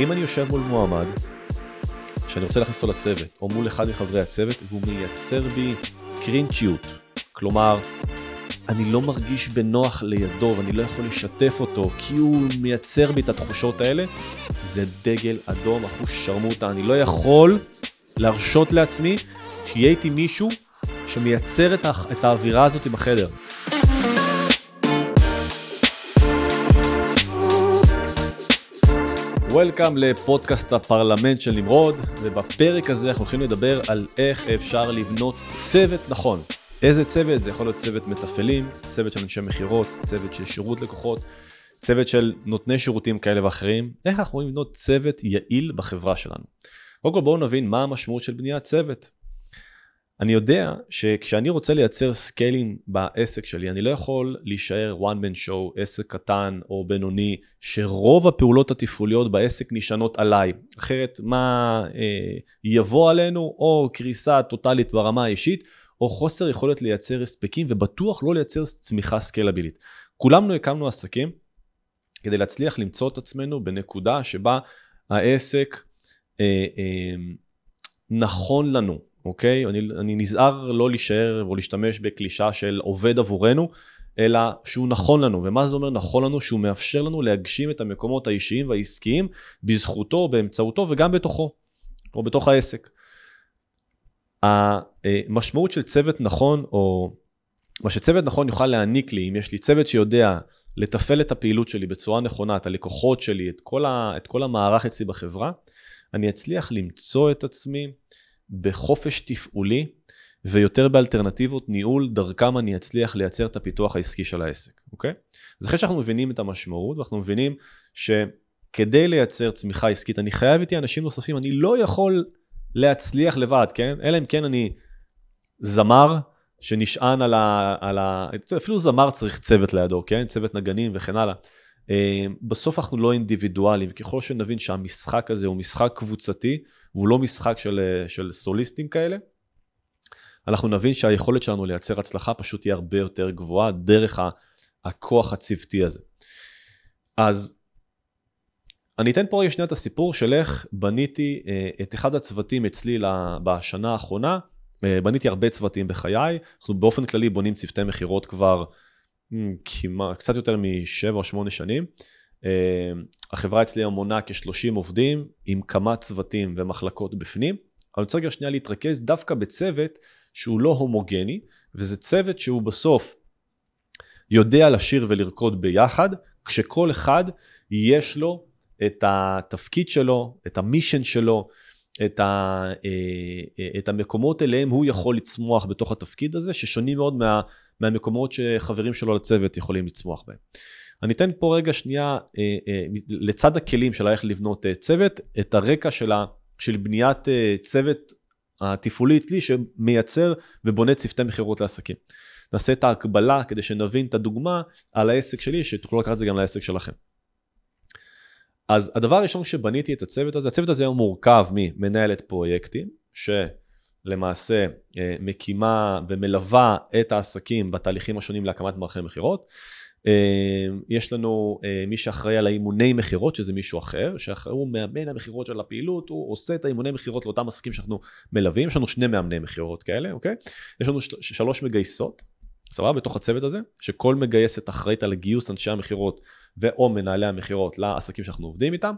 אם אני יושב מול מועמד, שאני רוצה להכניס אותו לצוות, או מול אחד מחברי הצוות, והוא מייצר בי קרינצ'יות, כלומר, אני לא מרגיש בנוח לידו ואני לא יכול לשתף אותו כי הוא מייצר בי את התחושות האלה, זה דגל אדום, אחוש שרמוטה. אני לא יכול להרשות לעצמי שיהיה איתי מישהו שמייצר את, הא... את האווירה הזאת בחדר. וולקאם לפודקאסט הפרלמנט של נמרוד, ובפרק הזה אנחנו הולכים לדבר על איך אפשר לבנות צוות נכון. איזה צוות? זה יכול להיות צוות מתפעלים, צוות של אנשי מכירות, צוות של שירות לקוחות, צוות של נותני שירותים כאלה ואחרים. איך אנחנו יכולים לבנות צוות יעיל בחברה שלנו? קודם כל בואו נבין מה המשמעות של בניית צוות. אני יודע שכשאני רוצה לייצר סקיילים בעסק שלי, אני לא יכול להישאר one man show, עסק קטן או בינוני, שרוב הפעולות התפעוליות בעסק נשענות עליי. אחרת מה אה, יבוא עלינו, או קריסה טוטאלית ברמה האישית, או חוסר יכולת לייצר הספקים, ובטוח לא לייצר צמיחה סקיילבילית. כולנו הקמנו עסקים כדי להצליח למצוא את עצמנו בנקודה שבה העסק אה, אה, נכון לנו. אוקיי? אני, אני נזהר לא להישאר או להשתמש בקלישה של עובד עבורנו, אלא שהוא נכון לנו. ומה זה אומר נכון לנו? שהוא מאפשר לנו להגשים את המקומות האישיים והעסקיים בזכותו, באמצעותו וגם בתוכו, או בתוך העסק. המשמעות של צוות נכון, או מה שצוות נכון יוכל להעניק לי, אם יש לי צוות שיודע לתפעל את הפעילות שלי בצורה נכונה, את הלקוחות שלי, את כל, ה, את כל המערך אצלי בחברה, אני אצליח למצוא את עצמי בחופש תפעולי ויותר באלטרנטיבות ניהול, דרכם אני אצליח לייצר את הפיתוח העסקי של העסק, אוקיי? אז אחרי שאנחנו מבינים את המשמעות, ואנחנו מבינים שכדי לייצר צמיחה עסקית, אני חייב איתי אנשים נוספים, אני לא יכול להצליח לבד, כן? אלא אם כן אני זמר שנשען על ה... על ה... אפילו זמר צריך צוות לידו, כן? צוות נגנים וכן הלאה. אה, בסוף אנחנו לא אינדיבידואלים, ככל שנבין שהמשחק הזה הוא משחק קבוצתי, והוא לא משחק של, אה, של סוליסטים כאלה, אנחנו נבין שהיכולת שלנו לייצר הצלחה פשוט תהיה הרבה יותר גבוהה דרך הכוח הצוותי הזה. אז אני אתן פה רגע שנייה את הסיפור של איך בניתי אה, את אחד הצוותים אצלי בשנה האחרונה. בניתי הרבה צוותים בחיי, אנחנו באופן כללי בונים צוותי מכירות כבר כמעט, קצת יותר משבע או שמונה שנים. אה, החברה אצלי היום מונה כ-30 עובדים עם כמה צוותים ומחלקות בפנים. אני רוצה רגע שנייה להתרכז דווקא בצוות שהוא לא הומוגני, וזה צוות שהוא בסוף יודע לשיר ולרקוד ביחד, כשכל אחד יש לו את התפקיד שלו, את המישן שלו, את, ה, אה, את המקומות אליהם הוא יכול לצמוח בתוך התפקיד הזה, ששונים מאוד מה, מהמקומות שחברים שלו לצוות יכולים לצמוח בהם. אני אתן פה רגע שנייה, אה, אה, לצד הכלים של איך לבנות צוות, את הרקע של, ה, של בניית צוות התפעולי אצלי שמייצר ובונה צוותי מכירות לעסקים. נעשה את ההקבלה כדי שנבין את הדוגמה על העסק שלי, שתוכלו לקחת את זה גם לעסק שלכם. אז הדבר הראשון שבניתי את הצוות הזה, הצוות הזה היום מורכב ממנהלת פרויקטים, שלמעשה אה, מקימה ומלווה את העסקים בתהליכים השונים להקמת מערכי מכירות. אה, יש לנו אה, מי שאחראי על האימוני מכירות, שזה מישהו אחר, שהוא מאמן המכירות של הפעילות, הוא עושה את האימוני מכירות לאותם עסקים שאנחנו מלווים, יש לנו שני מאמני מכירות כאלה, אוקיי? יש לנו שלוש מגייסות, סבבה? בתוך הצוות הזה, שכל מגייסת אחראית על גיוס אנשי המכירות ואו מנהלי המכירות לעסקים שאנחנו עובדים איתם,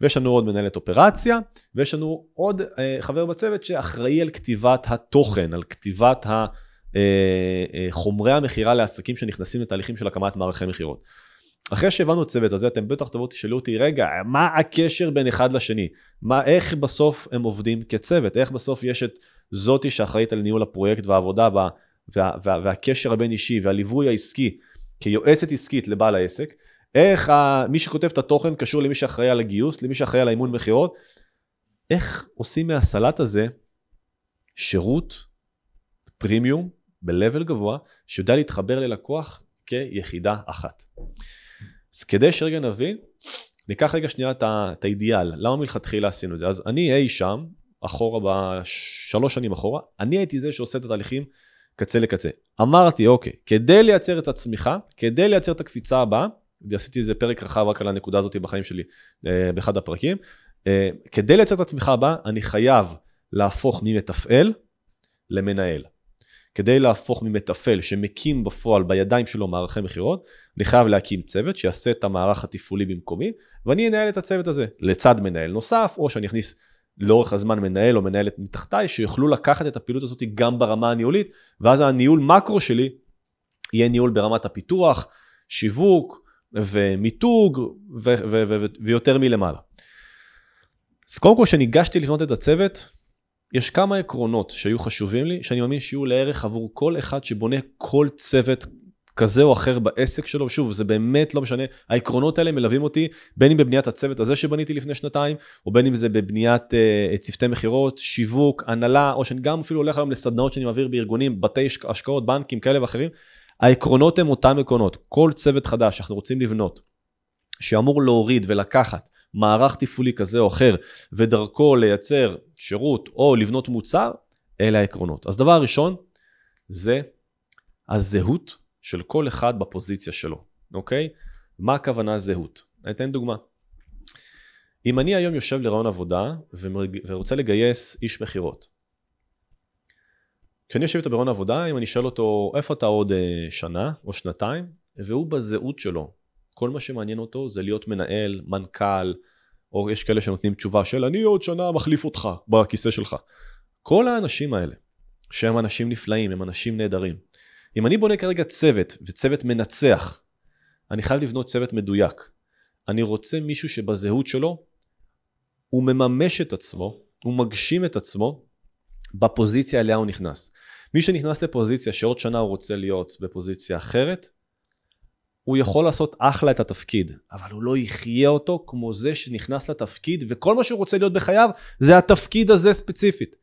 ויש לנו עוד מנהלת אופרציה, ויש לנו עוד אה, חבר בצוות שאחראי על כתיבת התוכן, על כתיבת ה, אה, אה, חומרי המכירה לעסקים שנכנסים לתהליכים של הקמת מערכי מכירות. אחרי שהבנו את הצוות הזה, אתם בטח תבואו תשאלו אותי, רגע, מה הקשר בין אחד לשני? מה, איך בסוף הם עובדים כצוות? איך בסוף יש את זאתי שאחראית על ניהול הפרויקט והעבודה בה, וה, וה, והקשר הבין אישי והליווי העסקי כיועצת עסקית לבעל העסק, איך ה... מי שכותב את התוכן קשור למי שאחראי על הגיוס, למי שאחראי על האימון מכירות. איך עושים מהסלט הזה שירות פרימיום ב-level גבוה, שיודע להתחבר ללקוח כיחידה אחת. אז כדי שרגע נבין, ניקח רגע שנייה את האידיאל, למה מלכתחילה עשינו את זה? אז אני אי שם, אחורה, בשלוש שנים אחורה, אני הייתי זה שעושה את התהליכים קצה לקצה. אמרתי, אוקיי, כדי לייצר את הצמיחה, כדי לייצר את הקפיצה הבאה, עשיתי איזה פרק רחב רק על הנקודה הזאת בחיים שלי, אה, באחד הפרקים, אה, כדי לייצר את הצמיחה הבאה, אני חייב להפוך ממתפעל למנהל. כדי להפוך ממתפעל שמקים בפועל בידיים שלו מערכי מכירות, אני חייב להקים צוות שיעשה את המערך התפעולי במקומי, ואני אנהל את הצוות הזה לצד מנהל נוסף, או שאני אכניס לאורך הזמן מנהל או מנהלת מתחתיי, שיוכלו לקחת את הפעילות הזאת גם ברמה הניהולית, ואז הניהול מקרו שלי יהיה ניהול ברמת הפיתוח, שיווק ומיתוג ו- ו- ו- ויותר מלמעלה. אז קודם כל, כשניגשתי לבנות את הצוות, יש כמה עקרונות שהיו חשובים לי, שאני מאמין שיהיו לערך עבור כל אחד שבונה כל צוות כזה או אחר בעסק שלו, שוב, זה באמת לא משנה, העקרונות האלה מלווים אותי, בין אם בבניית הצוות הזה שבניתי לפני שנתיים, או בין אם זה בבניית uh, צוותי מכירות, שיווק, הנהלה, או שאני גם אפילו הולך היום לסדנאות שאני מעביר בארגונים, בתי השקעות, בנקים כאלה ואחרים, העקרונות הם אותם עקרונות. כל צוות חדש שאנחנו רוצים לבנות, שאמור להוריד ולקחת מערך תפעולי כזה או אחר, ודרכו לייצר שירות או לבנות מוצר, אלה העקרונות. אז דבר ראשון, זה הזהות של כל אחד בפוזיציה שלו, אוקיי? מה הכוונה זהות? אני אתן דוגמה. אם אני היום יושב לרעיון עבודה ורוצה לגייס איש מכירות, כשאני יושב איתו ברעיון עבודה, אם אני שואל אותו איפה אתה עוד אה, שנה או שנתיים, והוא בזהות שלו, כל מה שמעניין אותו זה להיות מנהל, מנכ"ל, או יש כאלה שנותנים תשובה של אני עוד שנה מחליף אותך בכיסא שלך. כל האנשים האלה, שהם אנשים נפלאים, הם אנשים נהדרים. אם אני בונה כרגע צוות, וצוות מנצח, אני חייב לבנות צוות מדויק. אני רוצה מישהו שבזהות שלו, הוא מממש את עצמו, הוא מגשים את עצמו בפוזיציה אליה הוא נכנס. מי שנכנס לפוזיציה שעוד שנה הוא רוצה להיות בפוזיציה אחרת, הוא יכול לעשות אחלה את התפקיד, אבל הוא לא יחיה אותו כמו זה שנכנס לתפקיד, וכל מה שהוא רוצה להיות בחייו זה התפקיד הזה ספציפית,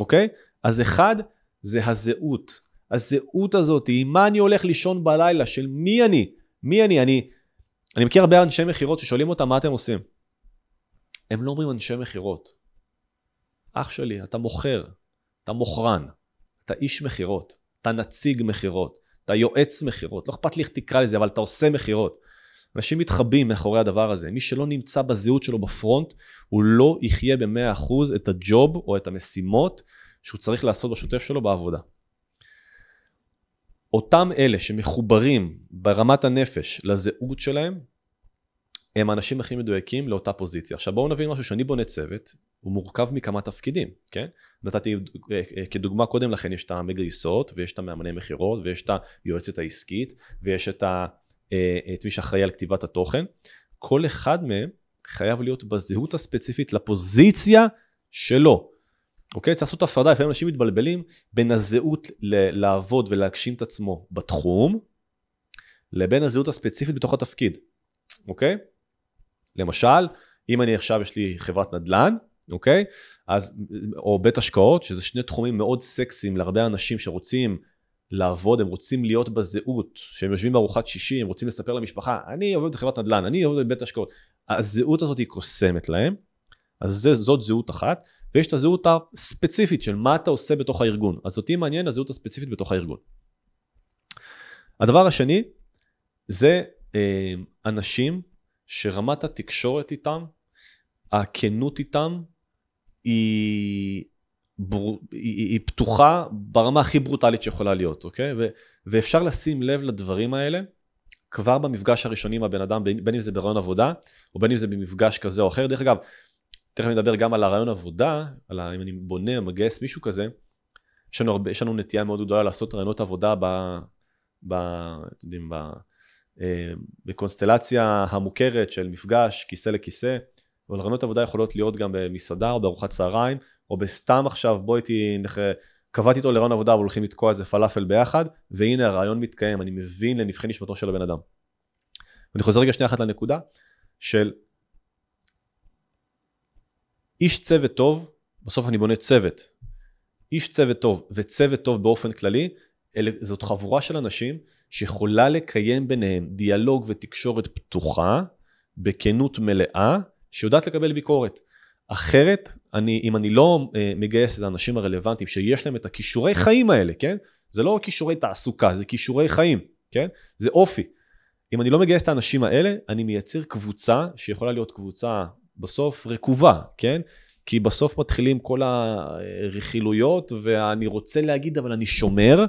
אוקיי? אז אחד, זה הזהות. הזהות הזאת, עם מה אני הולך לישון בלילה, של מי אני, מי אני, אני, אני מכיר הרבה אנשי מכירות ששואלים אותם מה אתם עושים. הם לא אומרים אנשי מכירות. אח שלי, אתה מוכר, אתה מוכרן, אתה איש מכירות, אתה נציג מכירות, אתה יועץ מכירות, לא אכפת לי איך תקרא לזה, אבל אתה עושה מכירות. אנשים מתחבאים מאחורי הדבר הזה. מי שלא נמצא בזהות שלו בפרונט, הוא לא יחיה ב-100% את הג'וב או את המשימות שהוא צריך לעשות בשוטף שלו בעבודה. אותם אלה שמחוברים ברמת הנפש לזהות שלהם, הם האנשים הכי מדויקים לאותה פוזיציה. עכשיו בואו נבין משהו, שאני בונה צוות, הוא מורכב מכמה תפקידים, כן? נתתי אה, אה, כדוגמה קודם לכן, יש את המגייסות, ויש את המאמני מכירות, ויש את היועצת העסקית, ויש את, ה, אה, את מי שאחראי על כתיבת התוכן. כל אחד מהם חייב להיות בזהות הספציפית לפוזיציה שלו. אוקיי? צריך לעשות הפרדה, לפעמים אנשים מתבלבלים בין הזהות ל- לעבוד ולהגשים את עצמו בתחום, לבין הזהות הספציפית בתוך התפקיד, אוקיי? למשל, אם אני עכשיו, יש לי חברת נדל"ן, אוקיי? אז, או בית השקעות, שזה שני תחומים מאוד סקסיים להרבה אנשים שרוצים לעבוד, הם רוצים להיות בזהות, שהם יושבים בארוחת שישי, הם רוצים לספר למשפחה, אני עובד בחברת נדל"ן, אני עובד בבית השקעות. הזהות הזאת היא קוסמת להם, אז זה, זאת זהות אחת, ויש את הזהות הספציפית של מה אתה עושה בתוך הארגון. אז אותי מעניין הזהות הספציפית בתוך הארגון. הדבר השני, זה אה, אנשים שרמת התקשורת איתם, הכנות איתם, היא, בר... היא, היא פתוחה ברמה הכי ברוטלית שיכולה להיות, אוקיי? ו... ואפשר לשים לב לדברים האלה כבר במפגש הראשוני עם הבן אדם, בין, בין אם זה ברעיון עבודה, או בין אם זה במפגש כזה או אחר. דרך אגב, תכף נדבר גם על הרעיון עבודה, על. אם אני בונה או מגייס מישהו כזה, יש לנו, הרבה, יש לנו נטייה מאוד גדולה לעשות רעיונות עבודה ב... ב... אתם יודעים, ב... אה, בקונסטלציה המוכרת של מפגש כיסא לכיסא, אבל רעיונות עבודה יכולות להיות גם במסעדה או בארוחת צהריים, או בסתם עכשיו בוא איתי, קבעתי איתו לרעיון עבודה והולכים לתקוע איזה פלאפל ביחד, והנה הרעיון מתקיים, אני מבין לנבחי נשמתו של הבן אדם. אני חוזר רגע שנייה אחת לנקודה של איש צוות טוב, בסוף אני בונה צוות. איש צוות טוב וצוות טוב באופן כללי, אלה, זאת חבורה של אנשים שיכולה לקיים ביניהם דיאלוג ותקשורת פתוחה, בכנות מלאה, שיודעת לקבל ביקורת. אחרת, אני, אם אני לא uh, מגייס את האנשים הרלוונטיים שיש להם את הכישורי חיים האלה, כן? זה לא כישורי תעסוקה, זה כישורי חיים, כן? זה אופי. אם אני לא מגייס את האנשים האלה, אני מייצר קבוצה שיכולה להיות קבוצה בסוף רקובה, כן? כי בסוף מתחילים כל הרכילויות, ואני רוצה להגיד, אבל אני שומר.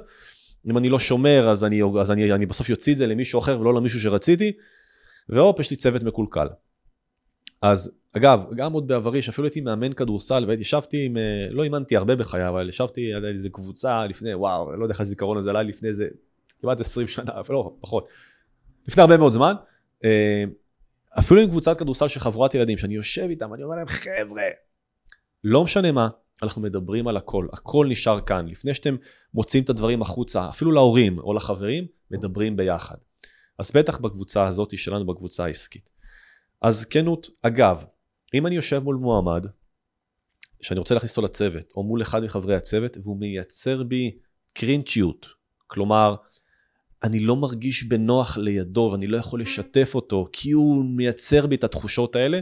אם אני לא שומר, אז אני, אז אני, אני בסוף יוציא את זה למישהו אחר ולא למישהו שרציתי, והופ, יש לי צוות מקולקל. אז אגב, גם עוד בעברי, שאפילו הייתי מאמן כדורסל, וישבתי עם, אה, לא אימנתי הרבה בחיי, אבל ישבתי על איזה קבוצה לפני, וואו, לא יודע איך הזיכרון הזה עלה לפני איזה כמעט 20 שנה, אפילו לא, פחות. לפני הרבה מאוד זמן. אה, אפילו עם קבוצת כדורסל של חבורת ילדים, שאני יושב איתם, אני אומר להם, חבר'ה, לא משנה מה, אנחנו מדברים על הכל, הכל נשאר כאן. לפני שאתם מוצאים את הדברים החוצה, אפילו להורים או לחברים, מדברים ביחד. אז בטח בקבוצה הזאת שלנו, בקבוצה העסקית. אז כנות, אגב, אם אני יושב מול מועמד, שאני רוצה להכניס אותו לצוות, או מול אחד מחברי הצוות, והוא מייצר בי קרינצ'יות, כלומר, אני לא מרגיש בנוח לידו ואני לא יכול לשתף אותו, כי הוא מייצר בי את התחושות האלה,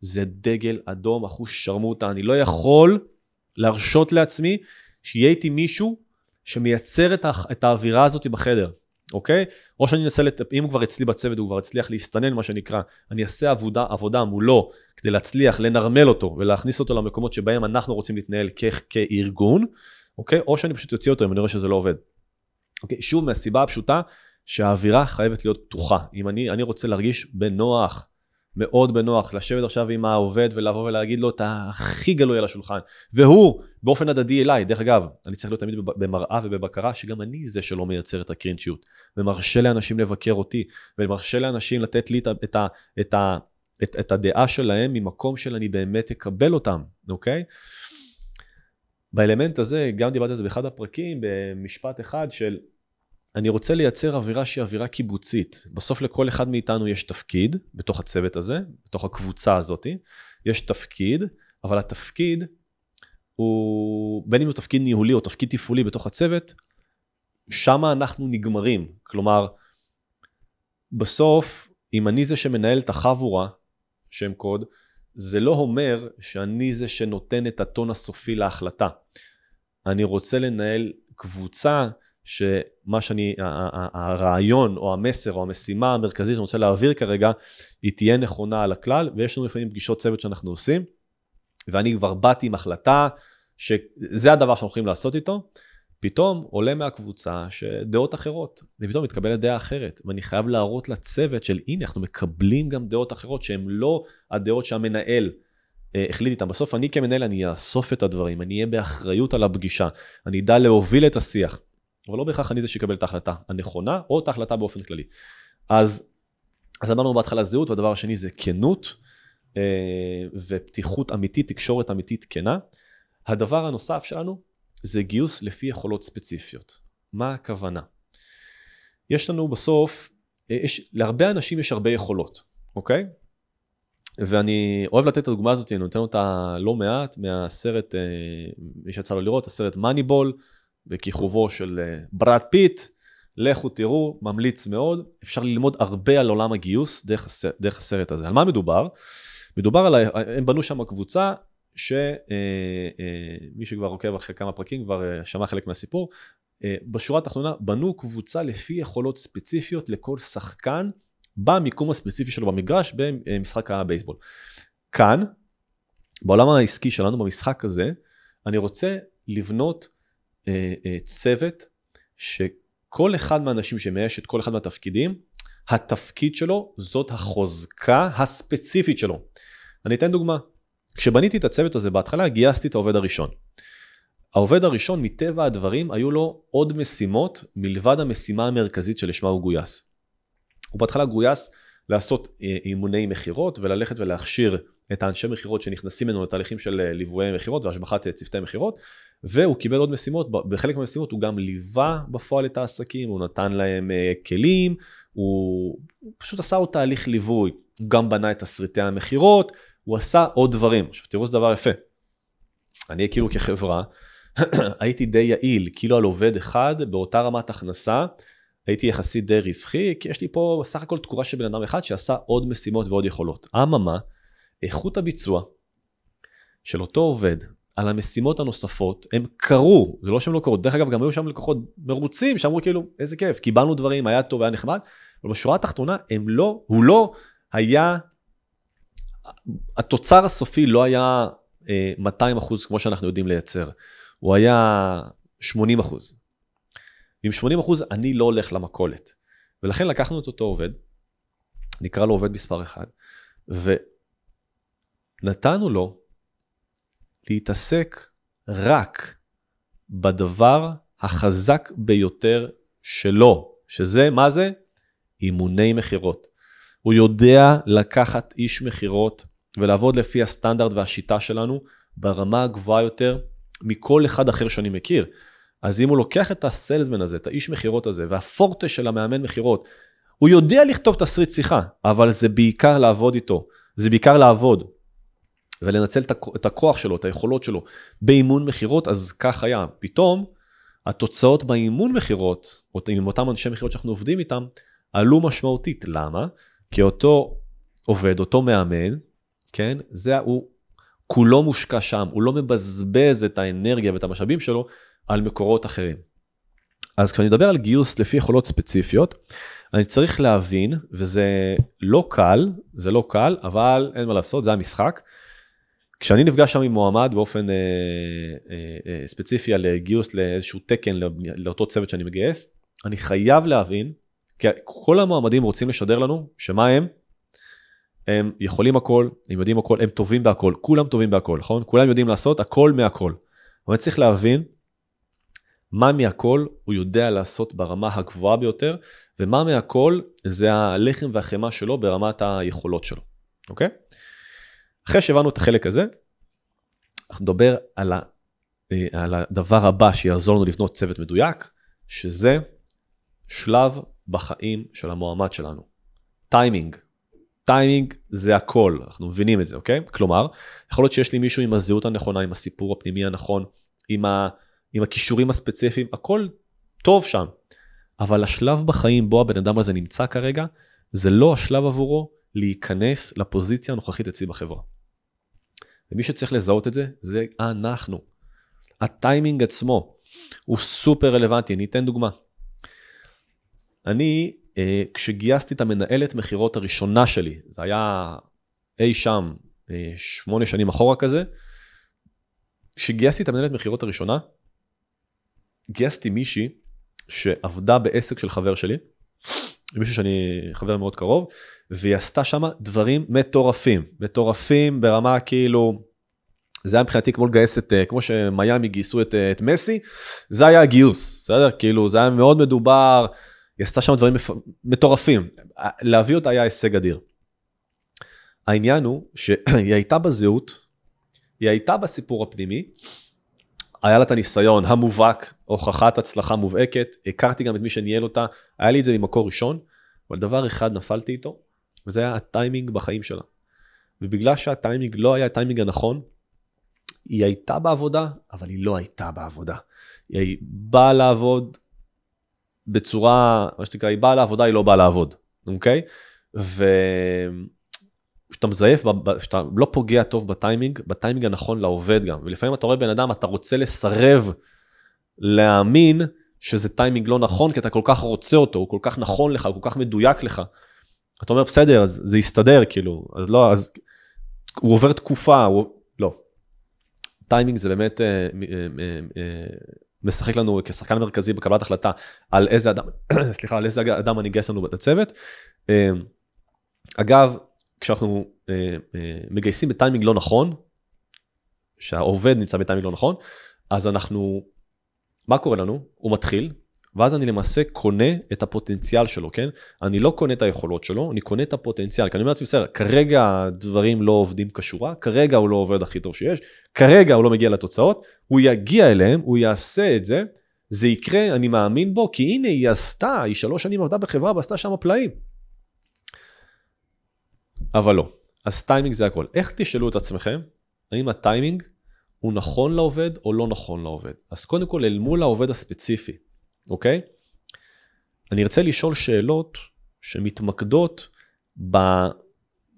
זה דגל אדום, אחוש שרמוטה, אני לא יכול להרשות לעצמי שיהיה איתי מישהו שמייצר את, את האווירה הזאת בחדר. אוקיי? או שאני אנסה, לת... אם הוא כבר אצלי בצוות, הוא כבר הצליח להסתנן, מה שנקרא, אני אעשה עבודה, עבודה מולו כדי להצליח לנרמל אותו ולהכניס אותו למקומות שבהם אנחנו רוצים להתנהל כ- כארגון, אוקיי? או שאני פשוט אוציא אותו אם אני רואה שזה לא עובד. אוקיי? שוב, מהסיבה הפשוטה שהאווירה חייבת להיות פתוחה. אם אני, אני רוצה להרגיש בנוח, מאוד בנוח לשבת עכשיו עם העובד ולבוא ולהגיד לו את הכי גלוי על השולחן. והוא באופן הדדי אליי, דרך אגב, אני צריך להיות תמיד במראה ובבקרה שגם אני זה שלא מייצר את הקרינצ'יות. ומרשה לאנשים לבקר אותי, ומרשה לאנשים לתת לי את, את, את, את, את הדעה שלהם ממקום של אני באמת אקבל אותם, אוקיי? באלמנט הזה, גם דיברתי על זה באחד הפרקים, במשפט אחד של אני רוצה לייצר אווירה שהיא אווירה קיבוצית. בסוף לכל אחד מאיתנו יש תפקיד בתוך הצוות הזה, בתוך הקבוצה הזאת, יש תפקיד, אבל התפקיד הוא, בין אם הוא תפקיד ניהולי או תפקיד תפעולי בתוך הצוות, שם אנחנו נגמרים. כלומר, בסוף, אם אני זה שמנהל את החבורה, שם קוד, זה לא אומר שאני זה שנותן את הטון הסופי להחלטה. אני רוצה לנהל קבוצה שמה שאני, הרעיון או המסר או המשימה המרכזית שאני רוצה להעביר כרגע, היא תהיה נכונה על הכלל, ויש לנו לפעמים פגישות צוות שאנחנו עושים, ואני כבר באתי עם החלטה שזה הדבר שאנחנו הולכים לעשות איתו, פתאום עולה מהקבוצה שדעות אחרות, ופתאום מתקבלת דעה אחרת, ואני חייב להראות לצוות של הנה, אנחנו מקבלים גם דעות אחרות שהן לא הדעות שהמנהל אה, החליט איתן. בסוף אני כמנהל, אני אאסוף את הדברים, אני אהיה באחריות על הפגישה, אני אדע להוביל את השיח. אבל לא בהכרח אני זה שיקבל את ההחלטה הנכונה, או את ההחלטה באופן כללי. אז, אז אמרנו בהתחלה זהות, והדבר השני זה כנות אה, ופתיחות אמיתית, תקשורת אמיתית כנה. הדבר הנוסף שלנו זה גיוס לפי יכולות ספציפיות. מה הכוונה? יש לנו בסוף, אה, יש, להרבה אנשים יש הרבה יכולות, אוקיי? ואני אוהב לתת את הדוגמה הזאת, אני נותן אותה לא מעט מהסרט, אה, מי שיצא לו לראות, הסרט מאניבול, בכיכובו של אה, ברד פיט, לכו תראו, ממליץ מאוד. אפשר ללמוד הרבה על עולם הגיוס דרך, דרך הסרט הזה. על מה מדובר? מדובר על, הם בנו שם קבוצה שמי אה, אה, שכבר עוקב אחרי כמה פרקים כבר שמע חלק מהסיפור. בשורה התחתונה בנו קבוצה לפי יכולות ספציפיות לכל שחקן במיקום הספציפי שלו במגרש במשחק הבייסבול. כאן, בעולם העסקי שלנו, במשחק הזה, אני רוצה לבנות צוות שכל אחד מהאנשים שמאייש את כל אחד מהתפקידים, התפקיד שלו זאת החוזקה הספציפית שלו. אני אתן דוגמה. כשבניתי את הצוות הזה בהתחלה גייסתי את העובד הראשון. העובד הראשון מטבע הדברים היו לו עוד משימות מלבד המשימה המרכזית שלשמה הוא גויס. הוא בהתחלה גויס לעשות אה, אימוני מכירות וללכת ולהכשיר את האנשי מכירות שנכנסים ממנו לתהליכים של ליווי מכירות והשבחת צוותי מכירות והוא קיבל עוד משימות, בחלק מהמשימות הוא גם ליווה בפועל את העסקים, הוא נתן להם אה, כלים, הוא פשוט עשה עוד תהליך ליווי, הוא גם בנה את תסריטי המכירות, הוא עשה עוד דברים. עכשיו תראו איזה דבר יפה. אני כאילו כחברה הייתי די יעיל, כאילו על עובד אחד באותה רמת הכנסה, הייתי יחסית די רווחי, כי יש לי פה סך הכל תקורה של בן אדם אחד שעשה עוד משימות ועוד יכולות. אממה, איכות הביצוע של אותו עובד על המשימות הנוספות, הם קרו, זה לא שהם לא קרו, דרך אגב גם היו שם לקוחות מרוצים שאמרו כאילו איזה כיף, קיבלנו דברים, היה טוב, היה נחמד, אבל בשורה התחתונה הם לא, הוא לא היה, התוצר הסופי לא היה 200 אה, אחוז כמו שאנחנו יודעים לייצר, הוא היה 80 אחוז. ועם 80 אחוז אני לא הולך למכולת. ולכן לקחנו את אותו עובד, נקרא לו עובד מספר 1, ונתנו לו להתעסק רק בדבר החזק ביותר שלו, שזה, מה זה? אימוני מכירות. הוא יודע לקחת איש מכירות ולעבוד לפי הסטנדרט והשיטה שלנו ברמה הגבוהה יותר מכל אחד אחר שאני מכיר. אז אם הוא לוקח את הסיילסמן הזה, את האיש מכירות הזה, והפורטה של המאמן מכירות, הוא יודע לכתוב תסריט שיחה, אבל זה בעיקר לעבוד איתו, זה בעיקר לעבוד. ולנצל את הכוח שלו, את היכולות שלו באימון מכירות, אז כך היה. פתאום התוצאות באימון מכירות, עם אותם אנשי מכירות שאנחנו עובדים איתם, עלו משמעותית. למה? כי אותו עובד, אותו מאמן, כן, זה הוא כולו מושקע שם, הוא לא מבזבז את האנרגיה ואת המשאבים שלו על מקורות אחרים. אז כשאני מדבר על גיוס לפי יכולות ספציפיות, אני צריך להבין, וזה לא קל, זה לא קל, אבל אין מה לעשות, זה המשחק. כשאני נפגש שם עם מועמד באופן אה, אה, אה, ספציפי על גיוס לאיזשהו תקן לאותו צוות שאני מגייס, אני חייב להבין, כי כל המועמדים רוצים לשדר לנו, שמה הם? הם יכולים הכל, הם יודעים הכל, הם טובים בהכל, כולם טובים בהכל, נכון? כולם יודעים לעשות הכל מהכל. אבל צריך להבין מה מהכל הוא יודע לעשות ברמה הגבוהה ביותר, ומה מהכל זה הלחם והחמאה שלו ברמת היכולות שלו, אוקיי? אחרי שהבנו את החלק הזה, אנחנו נדבר על, ה, אה, על הדבר הבא שיעזור לנו לבנות צוות מדויק, שזה שלב בחיים של המועמד שלנו. טיימינג. טיימינג זה הכל, אנחנו מבינים את זה, אוקיי? כלומר, יכול להיות שיש לי מישהו עם הזהות הנכונה, עם הסיפור הפנימי הנכון, עם, ה, עם הכישורים הספציפיים, הכל טוב שם. אבל השלב בחיים בו הבן אדם הזה נמצא כרגע, זה לא השלב עבורו להיכנס לפוזיציה הנוכחית אצלי בחברה. ומי שצריך לזהות את זה, זה אנחנו. הטיימינג עצמו הוא סופר רלוונטי, אני אתן דוגמה. אני, אה, כשגייסתי את המנהלת מכירות הראשונה שלי, זה היה אי שם, אה, שמונה שנים אחורה כזה, כשגייסתי את המנהלת מכירות הראשונה, גייסתי מישהי שעבדה בעסק של חבר שלי, מישהו שאני חבר מאוד קרוב, והיא עשתה שם דברים מטורפים, מטורפים ברמה כאילו, זה היה מבחינתי כמו לגייס את, אה, כמו שמיאמי גייסו את, אה, את מסי, זה היה הגיוס, בסדר? כאילו זה היה מאוד מדובר, היא עשתה שם דברים מטורפים, להביא אותה היה הישג אדיר. העניין הוא שהיא הייתה בזהות, היא הייתה בסיפור הפנימי, היה לה את הניסיון המובהק, הוכחת הצלחה מובהקת, הכרתי גם את מי שניהל אותה, היה לי את זה ממקור ראשון, אבל דבר אחד נפלתי איתו, וזה היה הטיימינג בחיים שלה. ובגלל שהטיימינג לא היה הטיימינג הנכון, היא הייתה בעבודה, אבל היא לא הייתה בעבודה. היא באה לעבוד בצורה, מה שנקרא, היא באה לעבודה, היא לא באה לעבוד, אוקיי? ו... כשאתה מזייף, כשאתה לא פוגע טוב בטיימינג, בטיימינג הנכון לעובד גם. ולפעמים אתה רואה בן אדם, אתה רוצה לסרב להאמין שזה טיימינג לא נכון, כי אתה כל כך רוצה אותו, הוא כל כך נכון לך, הוא כל כך מדויק לך. אתה אומר, בסדר, אז זה יסתדר, כאילו, אז לא, אז הוא עובר תקופה, הוא... לא. טיימינג זה באמת אה, אה, אה, אה, משחק לנו כשחקן מרכזי בקבלת החלטה על איזה אדם, סליחה, על איזה אדם אני אגייס לנו בצוות. אה, אגב, כשאנחנו אה, אה, מגייסים בטיימינג לא נכון, שהעובד נמצא בטיימינג לא נכון, אז אנחנו, מה קורה לנו? הוא מתחיל, ואז אני למעשה קונה את הפוטנציאל שלו, כן? אני לא קונה את היכולות שלו, אני קונה את הפוטנציאל, כי אני אומר לעצמי, בסדר, כרגע הדברים לא עובדים כשורה, כרגע הוא לא עובד הכי טוב שיש, כרגע הוא לא מגיע לתוצאות, הוא יגיע אליהם, הוא יעשה את זה, זה יקרה, אני מאמין בו, כי הנה היא עשתה, היא שלוש שנים עבדה בחברה ועשתה שם פלאים. אבל לא. אז טיימינג זה הכל. איך תשאלו את עצמכם, האם הטיימינג הוא נכון לעובד או לא נכון לעובד? אז קודם כל, אל מול העובד הספציפי, אוקיי? אני ארצה לשאול שאלות שמתמקדות ב,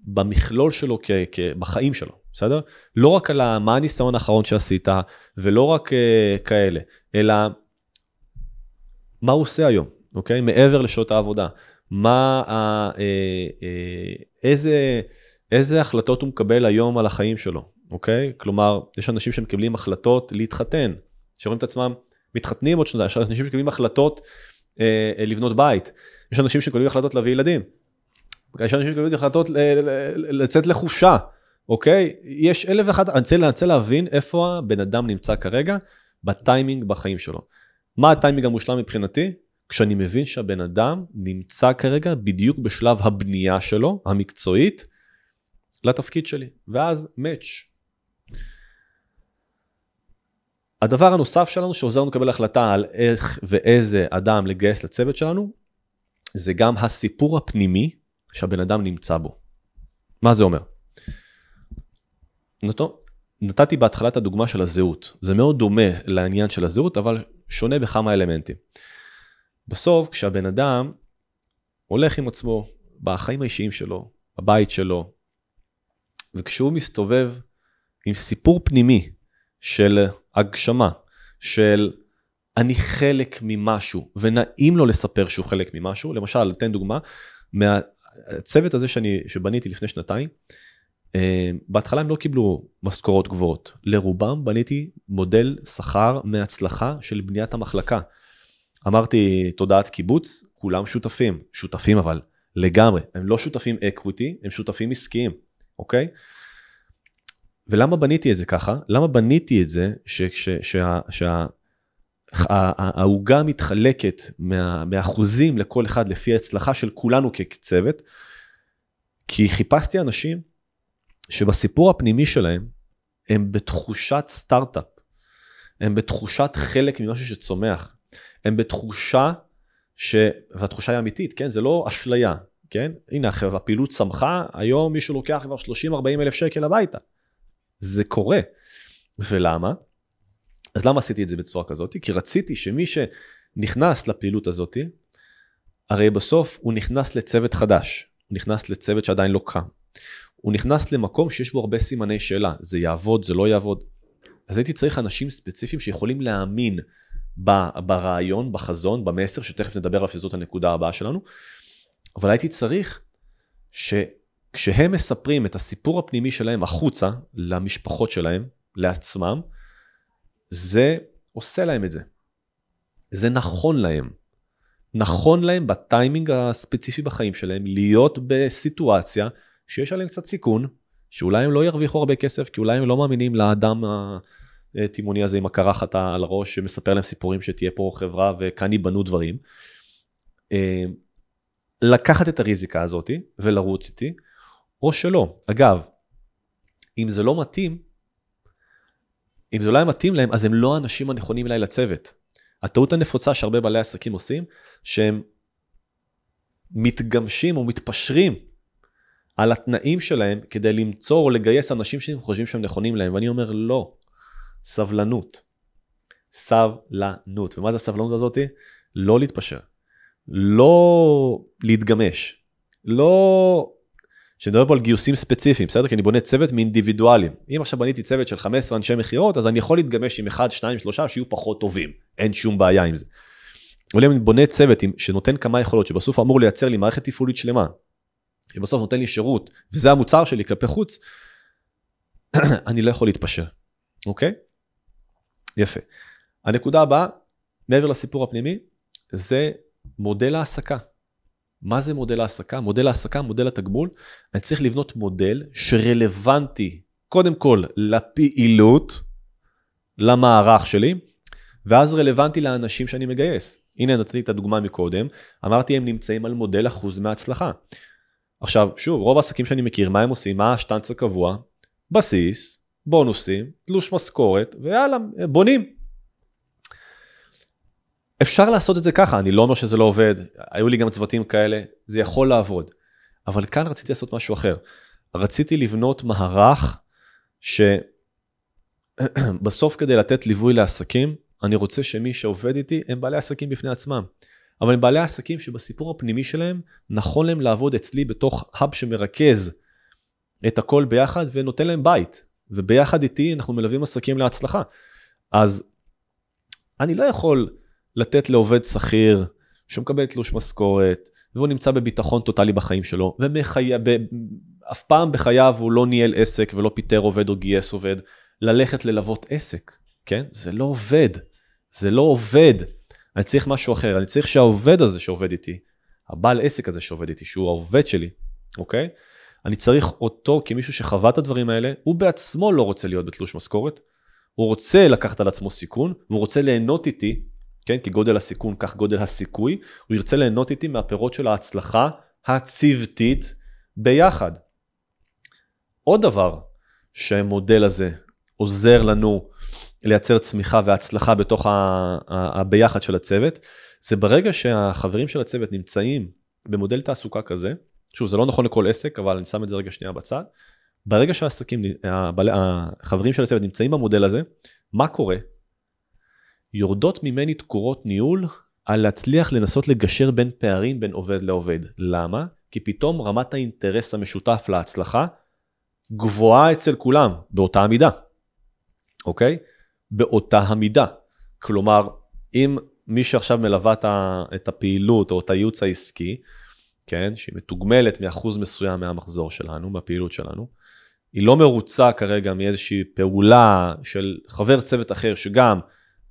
במכלול שלו כ, כ, בחיים שלו, בסדר? לא רק על מה הניסיון האחרון שעשית, ולא רק uh, כאלה, אלא מה הוא עושה היום, אוקיי? מעבר לשעות העבודה. מה, uh, uh, איזה, איזה החלטות הוא מקבל היום על החיים שלו, אוקיי? כלומר, יש אנשים שמקבלים החלטות להתחתן, שרואים את עצמם מתחתנים עוד שנתיים, יש אנשים שמקבלים החלטות אה, אה, לבנות בית, יש אנשים שמקבלים החלטות להביא ילדים, יש אנשים שמקבלים החלטות לצאת לחופשה, אוקיי? יש אלף ואחת, אני רוצה להבין איפה הבן אדם נמצא כרגע בטיימינג בחיים שלו. מה הטיימינג המושלם מבחינתי? כשאני מבין שהבן אדם נמצא כרגע בדיוק בשלב הבנייה שלו, המקצועית, לתפקיד שלי, ואז match. הדבר הנוסף שלנו שעוזר לנו לקבל החלטה על איך ואיזה אדם לגייס לצוות שלנו, זה גם הסיפור הפנימי שהבן אדם נמצא בו. מה זה אומר? נתו, נתתי בהתחלה את הדוגמה של הזהות. זה מאוד דומה לעניין של הזהות, אבל שונה בכמה אלמנטים. בסוף, כשהבן אדם הולך עם עצמו בחיים האישיים שלו, בבית שלו, וכשהוא מסתובב עם סיפור פנימי של הגשמה, של אני חלק ממשהו, ונעים לו לספר שהוא חלק ממשהו. למשל, אתן דוגמה, מהצוות הזה שאני, שבניתי לפני שנתיים, אה, בהתחלה הם לא קיבלו משכורות גבוהות. לרובם בניתי מודל שכר מהצלחה של בניית המחלקה. אמרתי, תודעת קיבוץ, כולם שותפים. שותפים אבל לגמרי. הם לא שותפים אקוויטי, הם שותפים עסקיים, אוקיי? ולמה בניתי את זה ככה? למה בניתי את זה שהעוגה מתחלקת מה, מאחוזים לכל אחד לפי ההצלחה של כולנו כצוות? כי חיפשתי אנשים שבסיפור הפנימי שלהם הם בתחושת סטארט-אפ, הם בתחושת חלק ממשהו שצומח, הם בתחושה, ש... והתחושה היא אמיתית, כן? זה לא אשליה, כן? הנה, הפעילות צמחה, היום מישהו לוקח כבר 30-40 אלף שקל הביתה. זה קורה. ולמה? אז למה עשיתי את זה בצורה כזאת? כי רציתי שמי שנכנס לפעילות הזאת, הרי בסוף הוא נכנס לצוות חדש, הוא נכנס לצוות שעדיין לא קם. הוא נכנס למקום שיש בו הרבה סימני שאלה, זה יעבוד, זה לא יעבוד. אז הייתי צריך אנשים ספציפיים שיכולים להאמין ברעיון, בחזון, במסר, שתכף נדבר עליו שזאת הנקודה הבאה שלנו, אבל הייתי צריך ש... כשהם מספרים את הסיפור הפנימי שלהם החוצה, למשפחות שלהם, לעצמם, זה עושה להם את זה. זה נכון להם. נכון להם בטיימינג הספציפי בחיים שלהם להיות בסיטואציה שיש עליהם קצת סיכון, שאולי הם לא ירוויחו הרבה כסף, כי אולי הם לא מאמינים לאדם התימוני הזה עם הקרחת על הראש, שמספר להם סיפורים שתהיה פה חברה וכאן ייבנו דברים. אה, לקחת את הריזיקה הזאת ולרוץ איתי, או שלא. אגב, אם זה לא מתאים, אם זה לא היה מתאים להם, אז הם לא האנשים הנכונים אליי לצוות. הטעות הנפוצה שהרבה בעלי עסקים עושים, שהם מתגמשים או מתפשרים על התנאים שלהם כדי למצוא או לגייס אנשים שהם חושבים שהם נכונים להם, ואני אומר לא, סבלנות. סבלנות. ומה זה הסבלנות הזאתי? לא להתפשר. לא להתגמש. לא שנדבר פה על גיוסים ספציפיים, בסדר? כי אני בונה צוות מאינדיבידואלים. אם עכשיו בניתי צוות של 15 אנשי מכירות, אז אני יכול להתגמש עם 1, 2, 3 שיהיו פחות טובים. אין שום בעיה עם זה. אבל אם אני בונה צוות שנותן כמה יכולות, שבסוף אמור לייצר לי מערכת תפעולית שלמה, שבסוף נותן לי שירות, וזה המוצר שלי כלפי חוץ, אני לא יכול להתפשר, אוקיי? יפה. הנקודה הבאה, מעבר לסיפור הפנימי, זה מודל העסקה. מה זה מודל העסקה? מודל העסקה, מודל התגמול, אני צריך לבנות מודל שרלוונטי קודם כל לפעילות, למערך שלי, ואז רלוונטי לאנשים שאני מגייס. הנה נתתי את הדוגמה מקודם, אמרתי הם נמצאים על מודל אחוז מההצלחה. עכשיו, שוב, רוב העסקים שאני מכיר, מה הם עושים? מה השטנץ הקבוע? בסיס, בונוסים, תלוש משכורת, ויאללה, בונים. אפשר לעשות את זה ככה, אני לא אומר שזה לא עובד, היו לי גם צוותים כאלה, זה יכול לעבוד. אבל כאן רציתי לעשות משהו אחר. רציתי לבנות מערך שבסוף כדי לתת ליווי לעסקים, אני רוצה שמי שעובד איתי הם בעלי עסקים בפני עצמם. אבל הם בעלי עסקים שבסיפור הפנימי שלהם, נכון להם לעבוד אצלי בתוך האב שמרכז את הכל ביחד ונותן להם בית. וביחד איתי אנחנו מלווים עסקים להצלחה. אז אני לא יכול לתת לעובד שכיר שמקבל תלוש משכורת, והוא נמצא בביטחון טוטאלי בחיים שלו, ואף פעם בחייו הוא לא ניהל עסק ולא פיטר עובד או גייס עובד, ללכת ללוות עסק, כן? זה לא עובד. זה לא עובד. אני צריך משהו אחר, אני צריך שהעובד הזה שעובד איתי, הבעל עסק הזה שעובד איתי, שהוא העובד שלי, אוקיי? אני צריך אותו כמישהו שחווה את הדברים האלה, הוא בעצמו לא רוצה להיות בתלוש משכורת, הוא רוצה לקחת על עצמו סיכון, והוא רוצה ליהנות איתי, כן? כי גודל הסיכון כך גודל הסיכוי, הוא ירצה ליהנות איתי מהפירות של ההצלחה הצוותית ביחד. עוד דבר שהמודל הזה עוזר לנו לייצר צמיחה והצלחה בתוך הביחד של הצוות, זה ברגע שהחברים של הצוות נמצאים במודל תעסוקה כזה, שוב, זה לא נכון לכל עסק, אבל אני שם את זה רגע שנייה בצד. ברגע שהעסקים, החברים של הצוות נמצאים במודל הזה, מה קורה? יורדות ממני תקורות ניהול על להצליח לנסות לגשר בין פערים בין עובד לעובד. למה? כי פתאום רמת האינטרס המשותף להצלחה גבוהה אצל כולם באותה המידה, אוקיי? באותה המידה. כלומר, אם מי שעכשיו מלווה את הפעילות או את הייעוץ העסקי, כן, שהיא מתוגמלת מאחוז מסוים מהמחזור שלנו, מהפעילות שלנו, היא לא מרוצה כרגע מאיזושהי פעולה של חבר צוות אחר שגם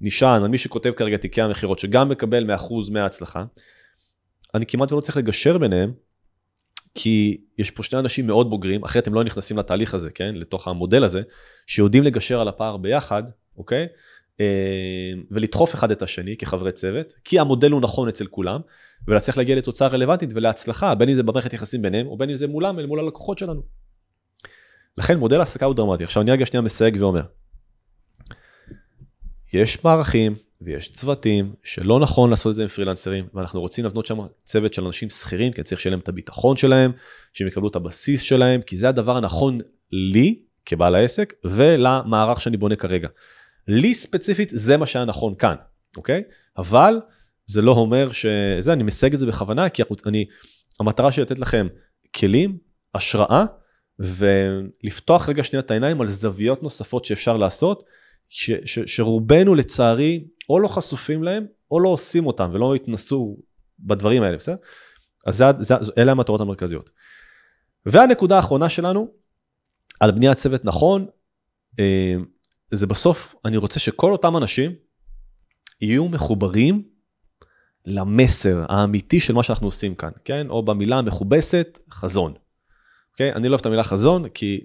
נשען על מי שכותב כרגע תיקי המכירות, שגם מקבל מאחוז מההצלחה, אני כמעט ולא צריך לגשר ביניהם, כי יש פה שני אנשים מאוד בוגרים, אחרת הם לא נכנסים לתהליך הזה, כן, לתוך המודל הזה, שיודעים לגשר על הפער ביחד, אוקיי? אה, ולדחוף אחד את השני כחברי צוות, כי המודל הוא נכון אצל כולם, ולהצליח להגיע לתוצאה רלוונטית ולהצלחה, בין אם זה במערכת יחסים ביניהם, או בין אם זה מולם, אל מול הלקוחות שלנו. לכן מודל העסקה הוא דרמטי. עכשיו אני רגע שנייה מסייג ואומר, יש מערכים ויש צוותים שלא נכון לעשות את זה עם פרילנסרים, ואנחנו רוצים לבנות שם צוות של אנשים שכירים, כי צריך שיהיה להם את הביטחון שלהם, שהם יקבלו את הבסיס שלהם, כי זה הדבר הנכון לי כבעל העסק ולמערך שאני בונה כרגע. לי ספציפית זה מה שהיה נכון כאן, אוקיי? אבל זה לא אומר שזה, אני מסייג את זה בכוונה, כי אני, המטרה שלי לתת לכם כלים, השראה, ולפתוח רגע שנייה את העיניים על זוויות נוספות שאפשר לעשות, ש, ש, שרובנו לצערי או לא חשופים להם, או לא עושים אותם ולא התנסו בדברים האלה, בסדר? אז זה, זה, אלה המטרות המרכזיות. והנקודה האחרונה שלנו, על בניית צוות נכון, אה, זה בסוף, אני רוצה שכל אותם אנשים יהיו מחוברים למסר האמיתי של מה שאנחנו עושים כאן, כן? או במילה המכובסת, חזון. אוקיי? אני לא אוהב את המילה חזון, כי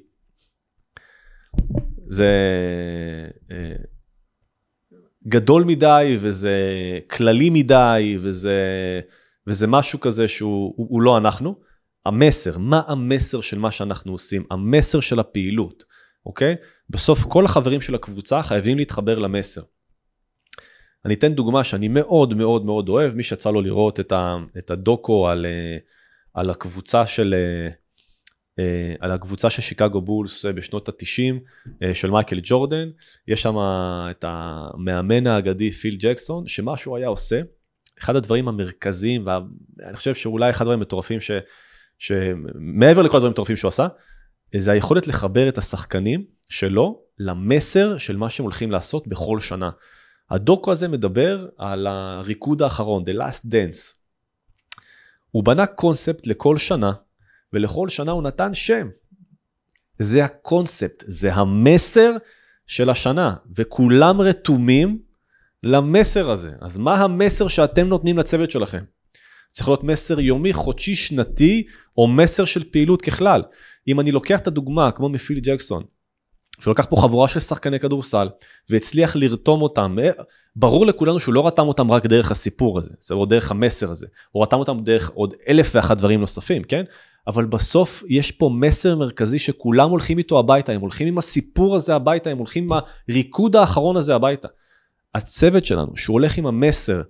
זה אה, גדול מדי, וזה כללי מדי, וזה, וזה משהו כזה שהוא הוא, הוא לא אנחנו. המסר, מה המסר של מה שאנחנו עושים? המסר של הפעילות, אוקיי? בסוף כל החברים של הקבוצה חייבים להתחבר למסר. אני אתן דוגמה שאני מאוד מאוד מאוד אוהב, מי שיצא לו לראות את, ה, את הדוקו על, אה, על הקבוצה של, אה, אה, על הקבוצה של שיקגו בולס בשנות ה-90 של מייקל ג'ורדן, יש שם את המאמן האגדי פיל ג'קסון, שמה שהוא היה עושה, אחד הדברים המרכזיים, ואני חושב שאולי אחד הדברים המטורפים, ש, שמעבר לכל הדברים המטורפים שהוא עשה, זה היכולת לחבר את השחקנים שלו למסר של מה שהם הולכים לעשות בכל שנה. הדוקו הזה מדבר על הריקוד האחרון, The Last Dance. הוא בנה קונספט לכל שנה, ולכל שנה הוא נתן שם. זה הקונספט, זה המסר של השנה, וכולם רתומים למסר הזה. אז מה המסר שאתם נותנים לצוות שלכם? צריך להיות מסר יומי, חודשי, שנתי, או מסר של פעילות ככלל. אם אני לוקח את הדוגמה, כמו מפיל ג'קסון, שהוא לקח פה חבורה של שחקני כדורסל והצליח לרתום אותם. ברור לכולנו שהוא לא רתם אותם רק דרך הסיפור הזה, זה לא דרך המסר הזה, הוא רתם אותם דרך עוד אלף ואחת דברים נוספים, כן? אבל בסוף יש פה מסר מרכזי שכולם הולכים איתו הביתה, הם הולכים עם הסיפור הזה הביתה, הם הולכים עם הריקוד האחרון הזה הביתה. הצוות שלנו, שהוא הולך עם המסר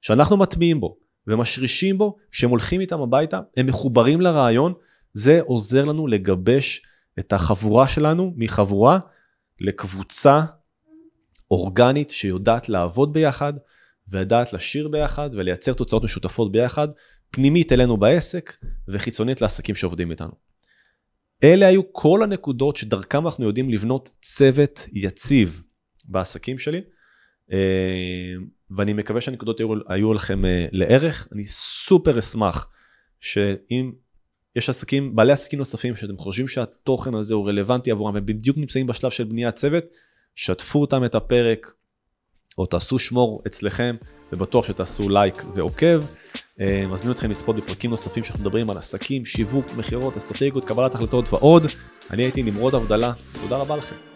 שאנחנו מטמיעים בו ומשרישים בו, כשהם הולכים איתם הביתה, הם מחוברים לרעיון, זה עוזר לנו לגבש את החבורה שלנו מחבורה לקבוצה אורגנית שיודעת לעבוד ביחד, ויודעת לשיר ביחד ולייצר תוצאות משותפות ביחד, פנימית אלינו בעסק וחיצונית לעסקים שעובדים איתנו. אלה היו כל הנקודות שדרכם אנחנו יודעים לבנות צוות יציב בעסקים שלי. אה, ואני מקווה שהנקודות היו, היו לכם אה, לערך. אני סופר אשמח שאם יש עסקים, בעלי עסקים נוספים שאתם חושבים שהתוכן הזה הוא רלוונטי עבורם והם בדיוק נמצאים בשלב של בניית צוות, שתפו אותם את הפרק או תעשו שמור אצלכם ובטוח שתעשו לייק ועוקב. אה, מזמין אתכם לצפות בפרקים נוספים שאנחנו מדברים על עסקים, שיווק, מכירות, אסטרטגיות, קבלת החלטות ועוד. אני הייתי נמרוד עבדלה, תודה רבה לכם.